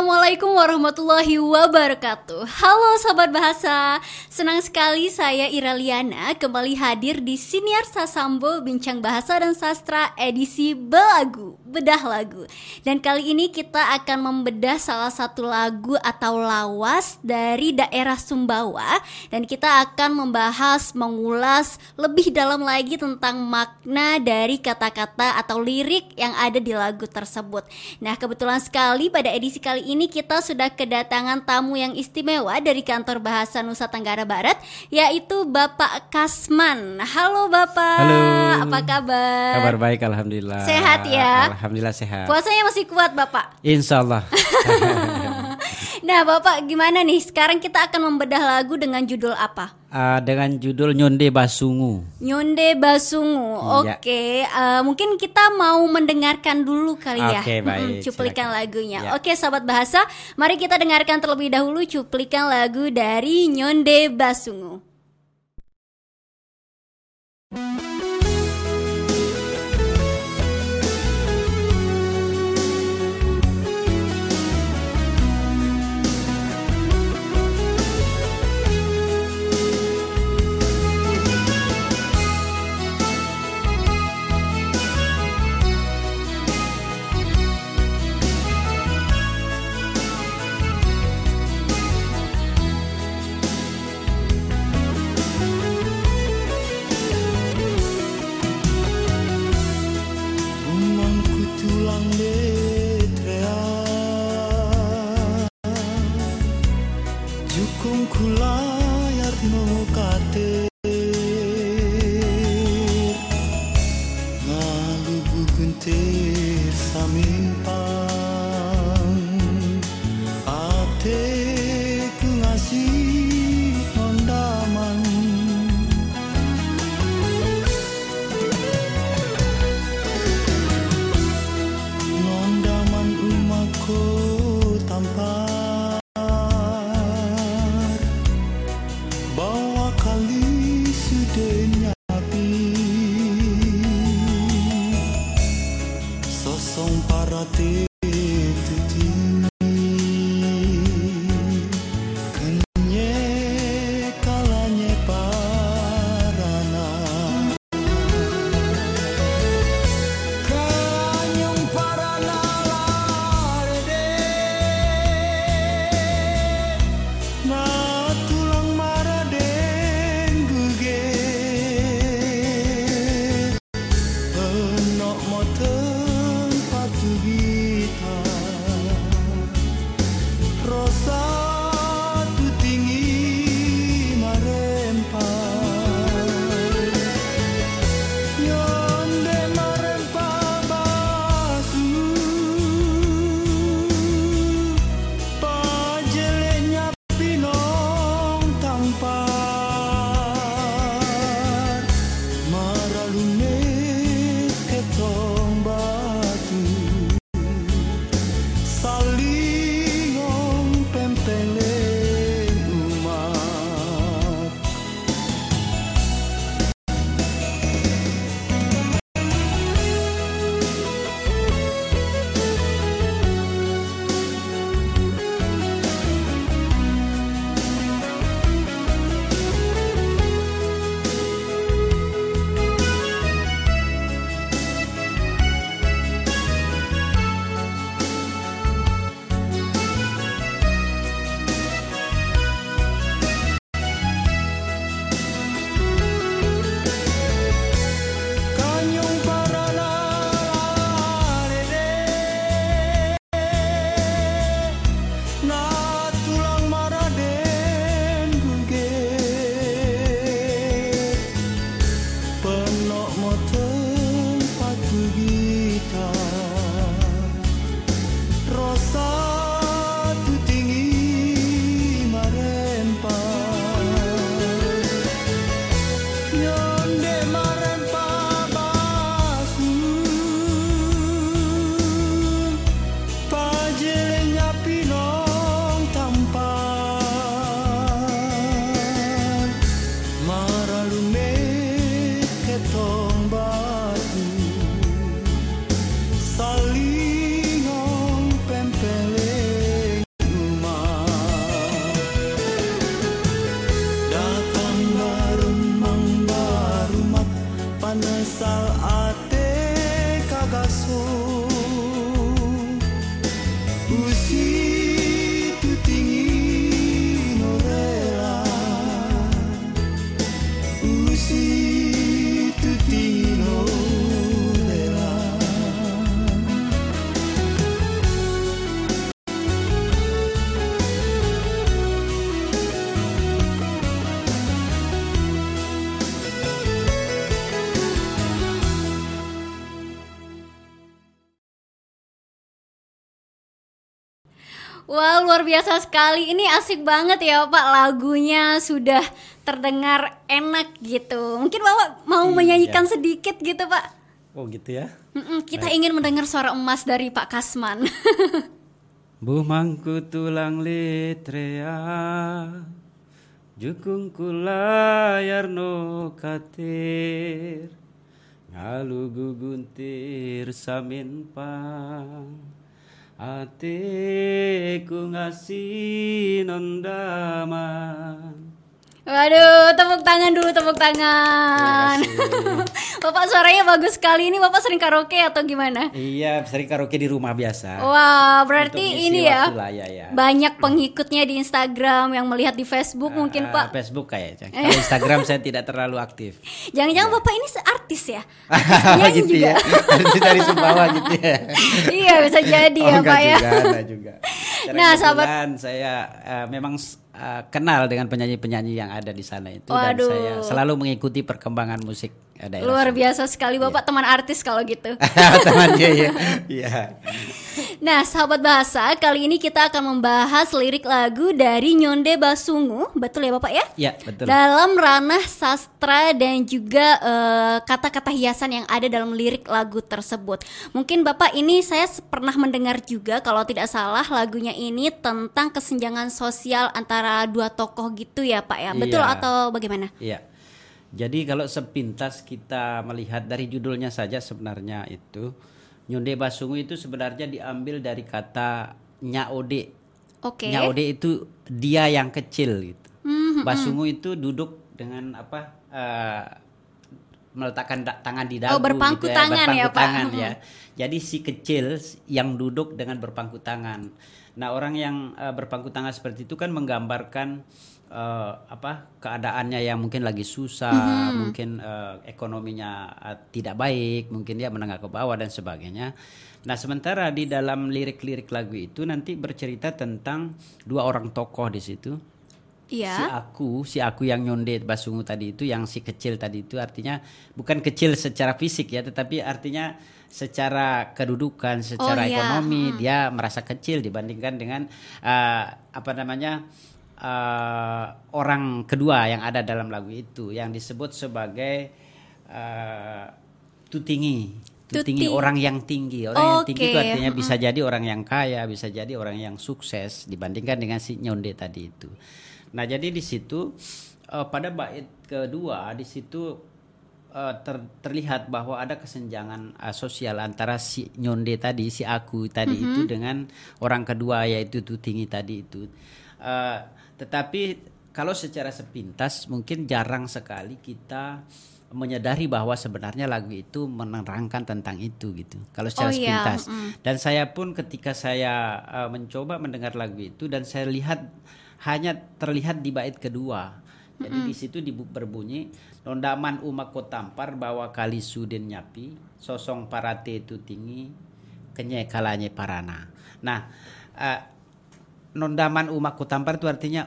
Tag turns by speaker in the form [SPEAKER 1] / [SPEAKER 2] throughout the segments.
[SPEAKER 1] Assalamualaikum warahmatullahi wabarakatuh. Halo Sobat Bahasa. Senang sekali saya Ira Liana kembali hadir di Siniar Sasambo Bincang Bahasa dan Sastra edisi Belagu Bedah Lagu Dan kali ini kita akan membedah salah satu lagu atau lawas dari daerah Sumbawa Dan kita akan membahas, mengulas lebih dalam lagi tentang makna dari kata-kata atau lirik yang ada di lagu tersebut Nah kebetulan sekali pada edisi kali ini kita sudah kedatangan tamu yang istimewa dari kantor bahasa Nusa Tenggara Barat yaitu Bapak Kasman. Halo Bapak.
[SPEAKER 2] Halo.
[SPEAKER 1] Apa kabar?
[SPEAKER 2] Kabar baik alhamdulillah.
[SPEAKER 1] Sehat ya?
[SPEAKER 2] Alhamdulillah sehat.
[SPEAKER 1] Puasanya masih kuat Bapak.
[SPEAKER 2] Insya Allah.
[SPEAKER 1] nah Bapak gimana nih? Sekarang kita akan membedah lagu dengan judul apa?
[SPEAKER 2] Uh, dengan judul Nyonde Basungu.
[SPEAKER 1] Nyonde Basungu.
[SPEAKER 2] Iya.
[SPEAKER 1] Oke, uh, mungkin kita mau mendengarkan dulu kali ya.
[SPEAKER 2] Oke, baik.
[SPEAKER 1] Mm, Cuplikan
[SPEAKER 2] Silakan.
[SPEAKER 1] lagunya.
[SPEAKER 2] Ya.
[SPEAKER 1] Oke, sahabat bahasa, mari kita dengarkan terlebih dahulu cuplikan lagu dari Nyonde Basungu.
[SPEAKER 3] Sosong parate tutini Sengsal ate kagasun
[SPEAKER 1] Wah luar biasa sekali. Ini asik banget ya Pak. Lagunya sudah terdengar enak gitu. Mungkin Bapak mau
[SPEAKER 2] Iya.
[SPEAKER 1] menyanyikan sedikit gitu Pak?
[SPEAKER 2] Oh gitu ya.
[SPEAKER 1] Mm-mm, Kita ingin mendengar suara emas dari Pak Kasman.
[SPEAKER 2] Bu mangku tulang litrea Jukung kulayar no katir Ngalu guguntir samin pang Atiku ngasih nondaman.
[SPEAKER 1] Waduh tepuk tangan dulu tepuk tangan Bapak suaranya bagus sekali Ini Bapak sering karaoke atau gimana?
[SPEAKER 2] Iya sering karaoke di rumah biasa
[SPEAKER 1] Wah
[SPEAKER 2] Untuk
[SPEAKER 1] berarti ini ya
[SPEAKER 2] lah, ya, ya.
[SPEAKER 1] Banyak pengikutnya di Instagram Yang melihat di Facebook mungkin
[SPEAKER 2] Ah,
[SPEAKER 1] Pak
[SPEAKER 2] Facebook kayaknya Kalau Instagram saya tidak terlalu aktif
[SPEAKER 1] Jangan-jangan Bapak ini artis ya? Nyanyi
[SPEAKER 2] gitu
[SPEAKER 1] juga.
[SPEAKER 2] ya Artis dari Sumbawa gitu ya
[SPEAKER 1] iya bisa jadi ya
[SPEAKER 2] oh, enggak
[SPEAKER 1] Pak ya.
[SPEAKER 2] juga, enggak juga. Karena
[SPEAKER 1] Nah, sahabat-
[SPEAKER 2] saya eh, memang eh, kenal dengan penyanyi-penyanyi yang ada di sana itu
[SPEAKER 1] Waduh.
[SPEAKER 2] dan saya selalu mengikuti perkembangan musik eh, daerah.
[SPEAKER 1] Luar biasa sekali Bapak teman artis kalau gitu.
[SPEAKER 2] Teman dia ya. Iya.
[SPEAKER 1] Nah, sahabat bahasa, kali ini kita akan membahas lirik lagu dari Nyonde Basungu, betul ya Bapak ya?
[SPEAKER 2] Iya, betul.
[SPEAKER 1] Dalam ranah sastra dan juga eh, kata-kata hiasan yang ada dalam lirik lagu tersebut. Mungkin Bapak ini saya pernah mendengar juga kalau tidak salah lagunya ini tentang kesenjangan sosial antara dua tokoh gitu ya Pak ya. Betul
[SPEAKER 2] Iya.
[SPEAKER 1] atau bagaimana?
[SPEAKER 2] Iya. Jadi kalau sepintas kita melihat dari judulnya saja sebenarnya itu Nyonde Basungu itu sebenarnya diambil dari kata nyaode.
[SPEAKER 1] Oke.
[SPEAKER 2] Nyaode itu dia yang kecil gitu.
[SPEAKER 1] Hmm,
[SPEAKER 2] Basungu itu duduk dengan apa? eh, meletakkan da- tangan di dagu
[SPEAKER 1] Oh, berpangku
[SPEAKER 2] gitu
[SPEAKER 1] tangan ya,
[SPEAKER 2] berpangku
[SPEAKER 1] Pak.
[SPEAKER 2] tangan ya. Jadi si kecil yang duduk dengan berpangku tangan. Nah, orang yang eh, berpangku tangan seperti itu kan menggambarkan eh, apa? keadaannya yang mungkin lagi susah,
[SPEAKER 1] Mm-hmm.
[SPEAKER 2] mungkin eh, ekonominya eh, tidak baik, mungkin dia menengah ke bawah dan sebagainya. Nah, sementara di dalam lirik-lirik lagu itu nanti bercerita tentang dua orang tokoh di situ. Si
[SPEAKER 1] Iya.
[SPEAKER 2] aku, si aku yang nyonde Basungu tadi itu, yang si kecil tadi itu artinya bukan kecil secara fisik ya, tetapi artinya secara kedudukan, secara
[SPEAKER 1] iya.
[SPEAKER 2] ekonomi dia merasa kecil dibandingkan dengan eh, apa namanya eh, orang kedua yang ada dalam lagu itu, yang disebut sebagai eh, tutingi. Tutingi
[SPEAKER 1] Tuti.
[SPEAKER 2] orang yang tinggi, orang yang tinggi itu artinya bisa jadi orang yang kaya, bisa jadi orang yang sukses dibandingkan dengan si nyonde tadi itu. Nah, jadi di situ eh, pada bait kedua di situ ter- terlihat bahwa ada kesenjangan eh, sosial antara si nyonde tadi, si aku tadi itu dengan orang kedua yaitu tutingi tadi itu. Eh, tetapi kalau secara sepintas mungkin jarang sekali kita menyadari bahwa sebenarnya lagu itu menerangkan tentang itu gitu. Kalau
[SPEAKER 1] Oh
[SPEAKER 2] secara
[SPEAKER 1] iya,
[SPEAKER 2] sepintas. Dan saya pun ketika saya uh, mencoba mendengar lagu itu dan saya lihat hanya terlihat di bait kedua. Jadi di situ berbunyi nondaman umak kotampar bawa kali sudin nyapi sosong parate itu tinggi kenye kalanye parana. Nah, uh, nondaman umak kotampar itu artinya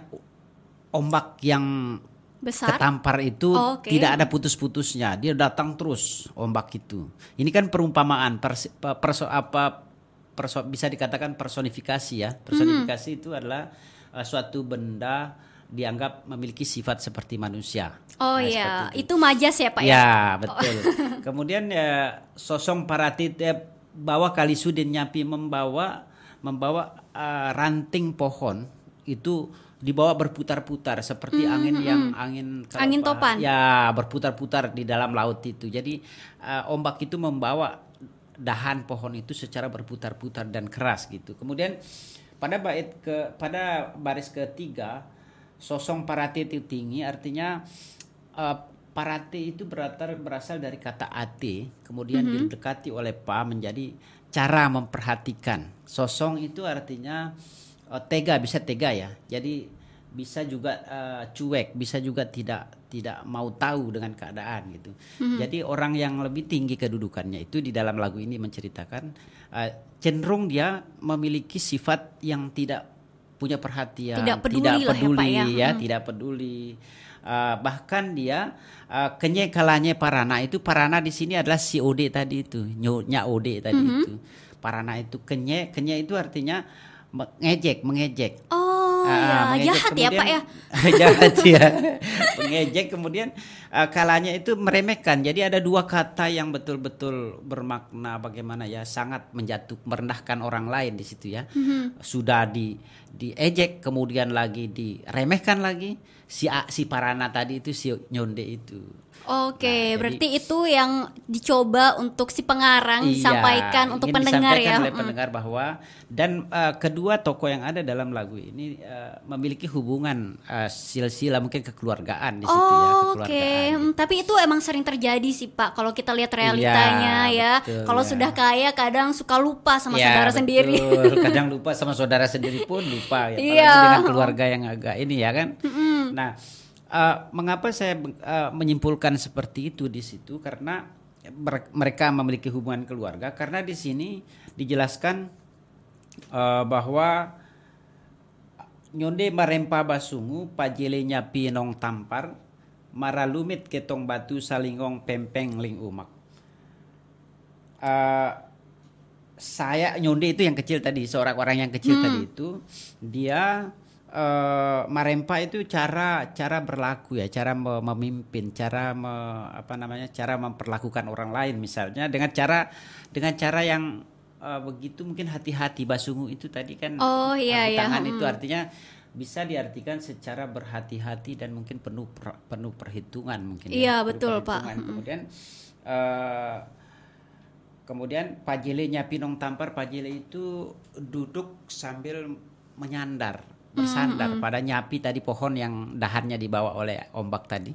[SPEAKER 2] ombak yang
[SPEAKER 1] Besar.
[SPEAKER 2] ketampar itu
[SPEAKER 1] Oh, oke.
[SPEAKER 2] tidak ada putus-putusnya. Dia datang terus ombak itu. Ini kan perumpamaan pers- pe- perso apa perso- bisa dikatakan personifikasi ya. Personifikasi
[SPEAKER 1] Hmm.
[SPEAKER 2] itu adalah uh, suatu benda dianggap memiliki sifat seperti manusia.
[SPEAKER 1] Oh
[SPEAKER 2] Nah,
[SPEAKER 1] iya,
[SPEAKER 2] seperti
[SPEAKER 1] itu majas ya Pak ya?
[SPEAKER 2] Ya, betul. Kemudian ya sosong paratit ya, bawa kali sudin nyapi membawa membawa uh, ranting pohon itu dibawa berputar-putar seperti angin yang angin kalau
[SPEAKER 1] Hmm, Angin
[SPEAKER 2] apa-
[SPEAKER 1] topan.
[SPEAKER 2] Ya, berputar-putar di dalam laut itu. Jadi uh, ombak itu membawa dahan pohon itu secara berputar-putar dan keras gitu. Kemudian pada bait ke pada baris ketiga sosong parate itu tinggi artinya uh, parate itu berasal berasal dari kata ate kemudian didekati oleh pa menjadi cara memperhatikan. Sosong itu artinya uh, tega bisa tega ya. Jadi bisa juga uh, cuek, bisa juga tidak tidak mau tahu dengan keadaan gitu. Jadi orang yang lebih tinggi kedudukannya itu di dalam lagu ini menceritakan uh, cenderung dia memiliki sifat yang tidak punya perhatian,
[SPEAKER 1] Tidak peduli lah ya, Pak,
[SPEAKER 2] peduli
[SPEAKER 1] ya.
[SPEAKER 2] ya,
[SPEAKER 1] Hmm.
[SPEAKER 2] tidak peduli. Uh, bahkan dia uh, kenye kalanya parana itu parana di sini adalah si ode tadi itu, nyo- nya ode tadi
[SPEAKER 1] Mhm.
[SPEAKER 2] itu. Parana itu kenye, kenye itu artinya mengejek, mengejek.
[SPEAKER 1] Oh
[SPEAKER 2] Ah,
[SPEAKER 1] ya,
[SPEAKER 2] mengejek.
[SPEAKER 1] jahat ya Pak ya.
[SPEAKER 2] Kemudian- jahat ya. Mengejek kemudian uh, kalanya itu meremehkan. Jadi ada dua kata yang betul-betul bermakna bagaimana ya, sangat menjatuh merendahkan orang lain di situ ya.
[SPEAKER 1] Mhm.
[SPEAKER 2] Sudah di diejek kemudian lagi diremehkan lagi si si Parana tadi itu si Nyonde itu.
[SPEAKER 1] Oke,
[SPEAKER 2] Nah, jadi-
[SPEAKER 1] berarti itu yang dicoba untuk si pengarang
[SPEAKER 2] Iya,
[SPEAKER 1] sampaikan untuk
[SPEAKER 2] ingin
[SPEAKER 1] pendengar
[SPEAKER 2] disampaikan
[SPEAKER 1] ya.
[SPEAKER 2] oleh
[SPEAKER 1] Mm.
[SPEAKER 2] pendengar bahwa dan uh, kedua tokoh yang ada dalam lagu ini uh, memiliki hubungan uh, silsilah mungkin kekeluargaan di situ ya,
[SPEAKER 1] Oh, Oke,
[SPEAKER 2] kekeluargaan.
[SPEAKER 1] Hmm, tapi itu emang sering terjadi sih Pak. Kalau kita lihat realitanya
[SPEAKER 2] Iya,
[SPEAKER 1] ya,
[SPEAKER 2] betul,
[SPEAKER 1] kalau
[SPEAKER 2] ya.
[SPEAKER 1] sudah kaya kadang suka lupa sama
[SPEAKER 2] Ya,
[SPEAKER 1] saudara
[SPEAKER 2] betul.
[SPEAKER 1] sendiri.
[SPEAKER 2] Kadang lupa sama saudara sendiri pun lupa ya. Apalagi
[SPEAKER 1] Iya.
[SPEAKER 2] dengan keluarga yang agak ini ya kan. Nah, uh, mengapa saya uh, menyimpulkan seperti itu di situ? Karena mer- mereka memiliki hubungan keluarga. Karena di sini dijelaskan uh, bahwa nyonde marempa basungu pajelenya pinong tampar maralumit ketong batu salingong pempeng ling umak. Eh, saya nyonde itu yang kecil tadi seorang orang yang kecil tadi itu dia eh, marempa itu cara cara berlaku ya cara me- memimpin cara me- apa namanya cara memperlakukan orang lain misalnya dengan cara dengan cara yang eh, begitu mungkin hati-hati basungu itu tadi kan
[SPEAKER 1] Oh, iya,
[SPEAKER 2] sapu
[SPEAKER 1] iya.
[SPEAKER 2] tangan itu
[SPEAKER 1] Hmm.
[SPEAKER 2] artinya bisa diartikan secara berhati-hati dan mungkin penuh per- penuh perhitungan mungkin ya.
[SPEAKER 1] Iya,
[SPEAKER 2] Penuh
[SPEAKER 1] betul, Pak.
[SPEAKER 2] perhitungan. kemudian eh, kemudian pajilenya pinong tampar pajile itu duduk sambil menyandar bersandar pada nyapi tadi pohon yang dahannya dibawa oleh ombak tadi.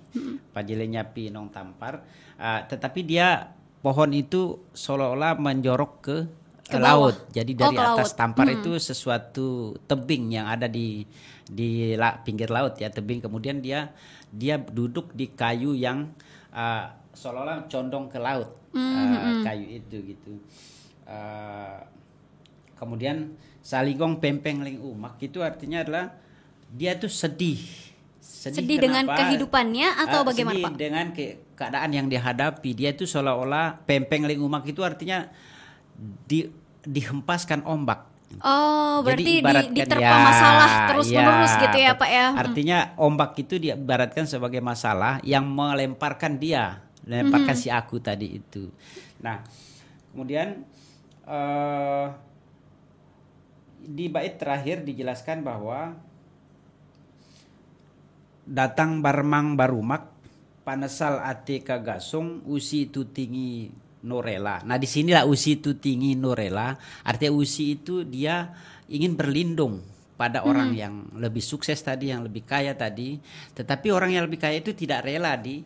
[SPEAKER 2] Pajile nyapi nong tampar. Eh, tetapi dia pohon itu seolah-olah menjorok ke,
[SPEAKER 1] Ke
[SPEAKER 2] eh,
[SPEAKER 1] bawah.
[SPEAKER 2] laut. Jadi
[SPEAKER 1] Oh,
[SPEAKER 2] dari
[SPEAKER 1] ke
[SPEAKER 2] atas
[SPEAKER 1] laut.
[SPEAKER 2] tampar itu sesuatu tebing yang ada di di la- pinggir laut ya tebing. Kemudian dia dia duduk di kayu yang uh, seolah-olah condong ke laut. Uh, kayu itu gitu. Uh, kemudian saligong pempeng ling umak itu artinya adalah dia tuh sedih
[SPEAKER 1] Sedih dengan
[SPEAKER 2] kenapa?
[SPEAKER 1] kehidupannya atau
[SPEAKER 2] Ah,
[SPEAKER 1] bagaimana,
[SPEAKER 2] sedih
[SPEAKER 1] Pak?
[SPEAKER 2] dengan ke- keadaan yang dihadapi dia itu seolah-olah pempeng ling umak itu artinya di dihempaskan ombak
[SPEAKER 1] Oh, berarti di,
[SPEAKER 2] ibaratkan
[SPEAKER 1] diterpa
[SPEAKER 2] ya,
[SPEAKER 1] masalah terus-menerus
[SPEAKER 2] ya,
[SPEAKER 1] gitu ya, Pak ya. Hmm.
[SPEAKER 2] Artinya ombak itu diibaratkan sebagai masalah yang melemparkan dia, melemparkan
[SPEAKER 1] Hmm.
[SPEAKER 2] si aku tadi itu. Nah, kemudian eh di bait terakhir dijelaskan bahwa datang barmang barumak panesal ate kagasung usi itu tinggi norela. Nah di sinilah usi itu tinggi norela. Artinya usi itu dia ingin berlindung pada orang yang lebih sukses tadi, yang lebih kaya tadi. Tetapi orang yang lebih kaya itu tidak rela di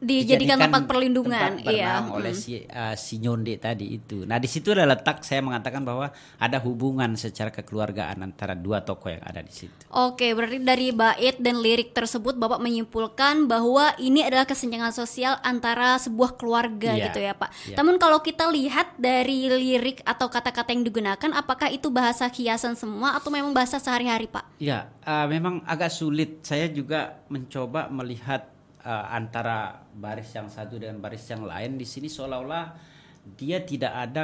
[SPEAKER 1] Dijadikan tempat perlindungan,
[SPEAKER 2] tempat
[SPEAKER 1] iya.
[SPEAKER 2] bernaung oleh
[SPEAKER 1] Hmm.
[SPEAKER 2] si uh, si nyonde tadi itu. Nah di situ ada letak saya mengatakan bahwa ada hubungan secara kekeluargaan antara dua tokoh yang ada di situ.
[SPEAKER 1] Oke, berarti dari bait dan lirik tersebut Bapak menyimpulkan bahwa ini adalah kesenjangan sosial antara sebuah keluarga
[SPEAKER 2] Iya,
[SPEAKER 1] gitu ya, Pak.
[SPEAKER 2] iya.
[SPEAKER 1] Namun kalau kita lihat dari lirik atau kata-kata yang digunakan apakah itu bahasa kiasan semua atau memang bahasa sehari-hari, Pak?
[SPEAKER 2] Ya, uh, memang agak sulit. Saya juga mencoba melihat uh, antara baris yang satu dengan baris yang lain di sini seolah-olah dia tidak ada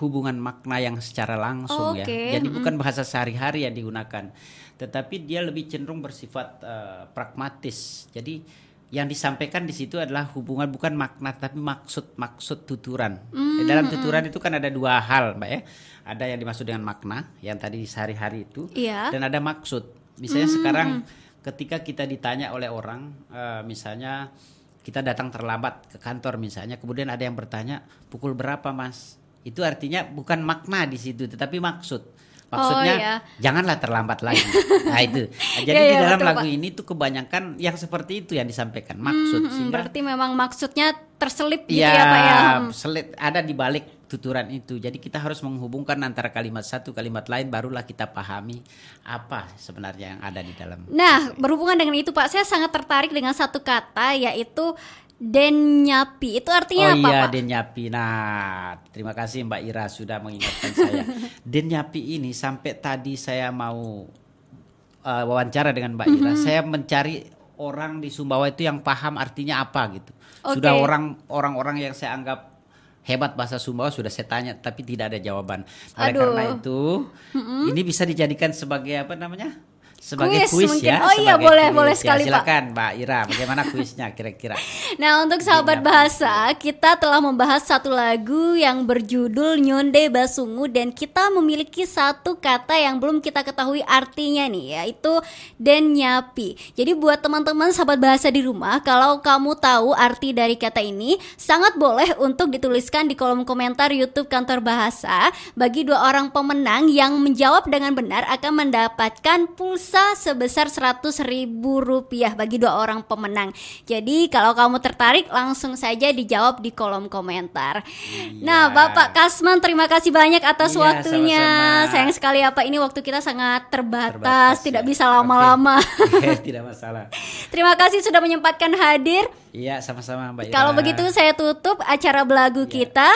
[SPEAKER 2] hubungan makna yang secara langsung ya.
[SPEAKER 1] Oke,
[SPEAKER 2] Jadi bukan bahasa sehari-hari yang digunakan, tetapi dia lebih cenderung bersifat uh, pragmatis. Jadi yang disampaikan di situ adalah hubungan bukan makna tapi maksud maksud tuturan. Di dalam tuturan itu kan ada dua hal, Mbak ya. Ada yang dimaksud dengan makna yang tadi sehari-hari itu
[SPEAKER 1] Iya.
[SPEAKER 2] dan ada maksud. Misalnya sekarang ketika kita ditanya oleh orang, eh, misalnya kita datang terlambat ke kantor misalnya, kemudian ada yang bertanya pukul berapa mas? Itu artinya bukan makna di situ, tetapi maksud. Maksudnya
[SPEAKER 1] iya.
[SPEAKER 2] janganlah terlambat lagi. Nah itu. Jadi
[SPEAKER 1] Iya,
[SPEAKER 2] di dalam
[SPEAKER 1] betul,
[SPEAKER 2] lagu
[SPEAKER 1] Pak.
[SPEAKER 2] ini tuh kebanyakan yang seperti itu yang disampaikan maksud.
[SPEAKER 1] Hmm,
[SPEAKER 2] Sehingga
[SPEAKER 1] berarti memang maksudnya terselip gitu
[SPEAKER 2] ya,
[SPEAKER 1] ya, Pak ya. Hmm.
[SPEAKER 2] selit ada di balik tuturan itu. Jadi kita harus menghubungkan antara kalimat satu kalimat lain barulah kita pahami apa sebenarnya yang ada di dalam.
[SPEAKER 1] Nah, berhubungan dengan itu Pak, saya sangat tertarik dengan satu kata yaitu denyapi. Itu artinya
[SPEAKER 2] oh
[SPEAKER 1] apa,
[SPEAKER 2] iya
[SPEAKER 1] Pak?
[SPEAKER 2] Denyapi. Nah, terima kasih Mbak Ira sudah mengingatkan saya. Denyapi ini sampai tadi saya mau uh, wawancara dengan Mbak. Ira, saya mencari orang di Sumbawa itu yang paham artinya apa gitu.
[SPEAKER 1] Oke.
[SPEAKER 2] Sudah orang orang-orang yang saya anggap hebat bahasa Sumbawa sudah saya tanya tapi tidak ada jawaban. Oleh
[SPEAKER 1] Aduh.
[SPEAKER 2] karena itu ini bisa dijadikan sebagai apa namanya? Sebagai
[SPEAKER 1] Kuis
[SPEAKER 2] kuis,
[SPEAKER 1] mungkin.
[SPEAKER 2] ya.
[SPEAKER 1] Oh iya, boleh,
[SPEAKER 2] kuis.
[SPEAKER 1] boleh
[SPEAKER 2] Ya,
[SPEAKER 1] sekali, Pak.
[SPEAKER 2] silakan Mbak Ira, bagaimana kuisnya kira-kira?
[SPEAKER 1] Nah, untuk sahabat bahasa, kita telah membahas satu lagu yang berjudul Nyonde Basungu dan kita memiliki satu kata yang belum kita ketahui artinya nih, yaitu denyapi. Jadi buat teman-teman sahabat bahasa di rumah, kalau kamu tahu arti dari kata ini, sangat boleh untuk dituliskan di kolom komentar YouTube Kantor Bahasa. Bagi dua orang pemenang yang menjawab dengan benar akan mendapatkan pulsa sebesar 100 ribu rupiah bagi dua orang pemenang. Jadi kalau kamu tertarik langsung saja dijawab di kolom komentar. Nah, Bapak Kasman terima kasih banyak atas
[SPEAKER 2] Iya,
[SPEAKER 1] waktunya.
[SPEAKER 2] sama-sama.
[SPEAKER 1] Sayang sekali apa ini waktu kita sangat terbatas,
[SPEAKER 2] Terbatas,
[SPEAKER 1] tidak
[SPEAKER 2] ya.
[SPEAKER 1] bisa lama-lama.
[SPEAKER 2] Oke. tidak masalah.
[SPEAKER 1] Terima kasih sudah menyempatkan hadir.
[SPEAKER 2] Iya, sama-sama Mbak. Ira.
[SPEAKER 1] Kalau begitu saya tutup acara belagu ya. kita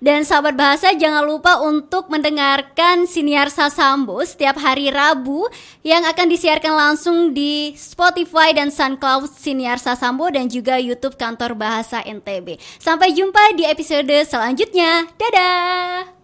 [SPEAKER 1] dan sahabat bahasa jangan lupa untuk mendengarkan siniar Sasambo setiap hari Rabu yang akan disiarkan langsung di Spotify dan SoundCloud siniar Sasambo dan juga YouTube Kantor Bahasa NTB. Sampai jumpa di episode selanjutnya. Dadah.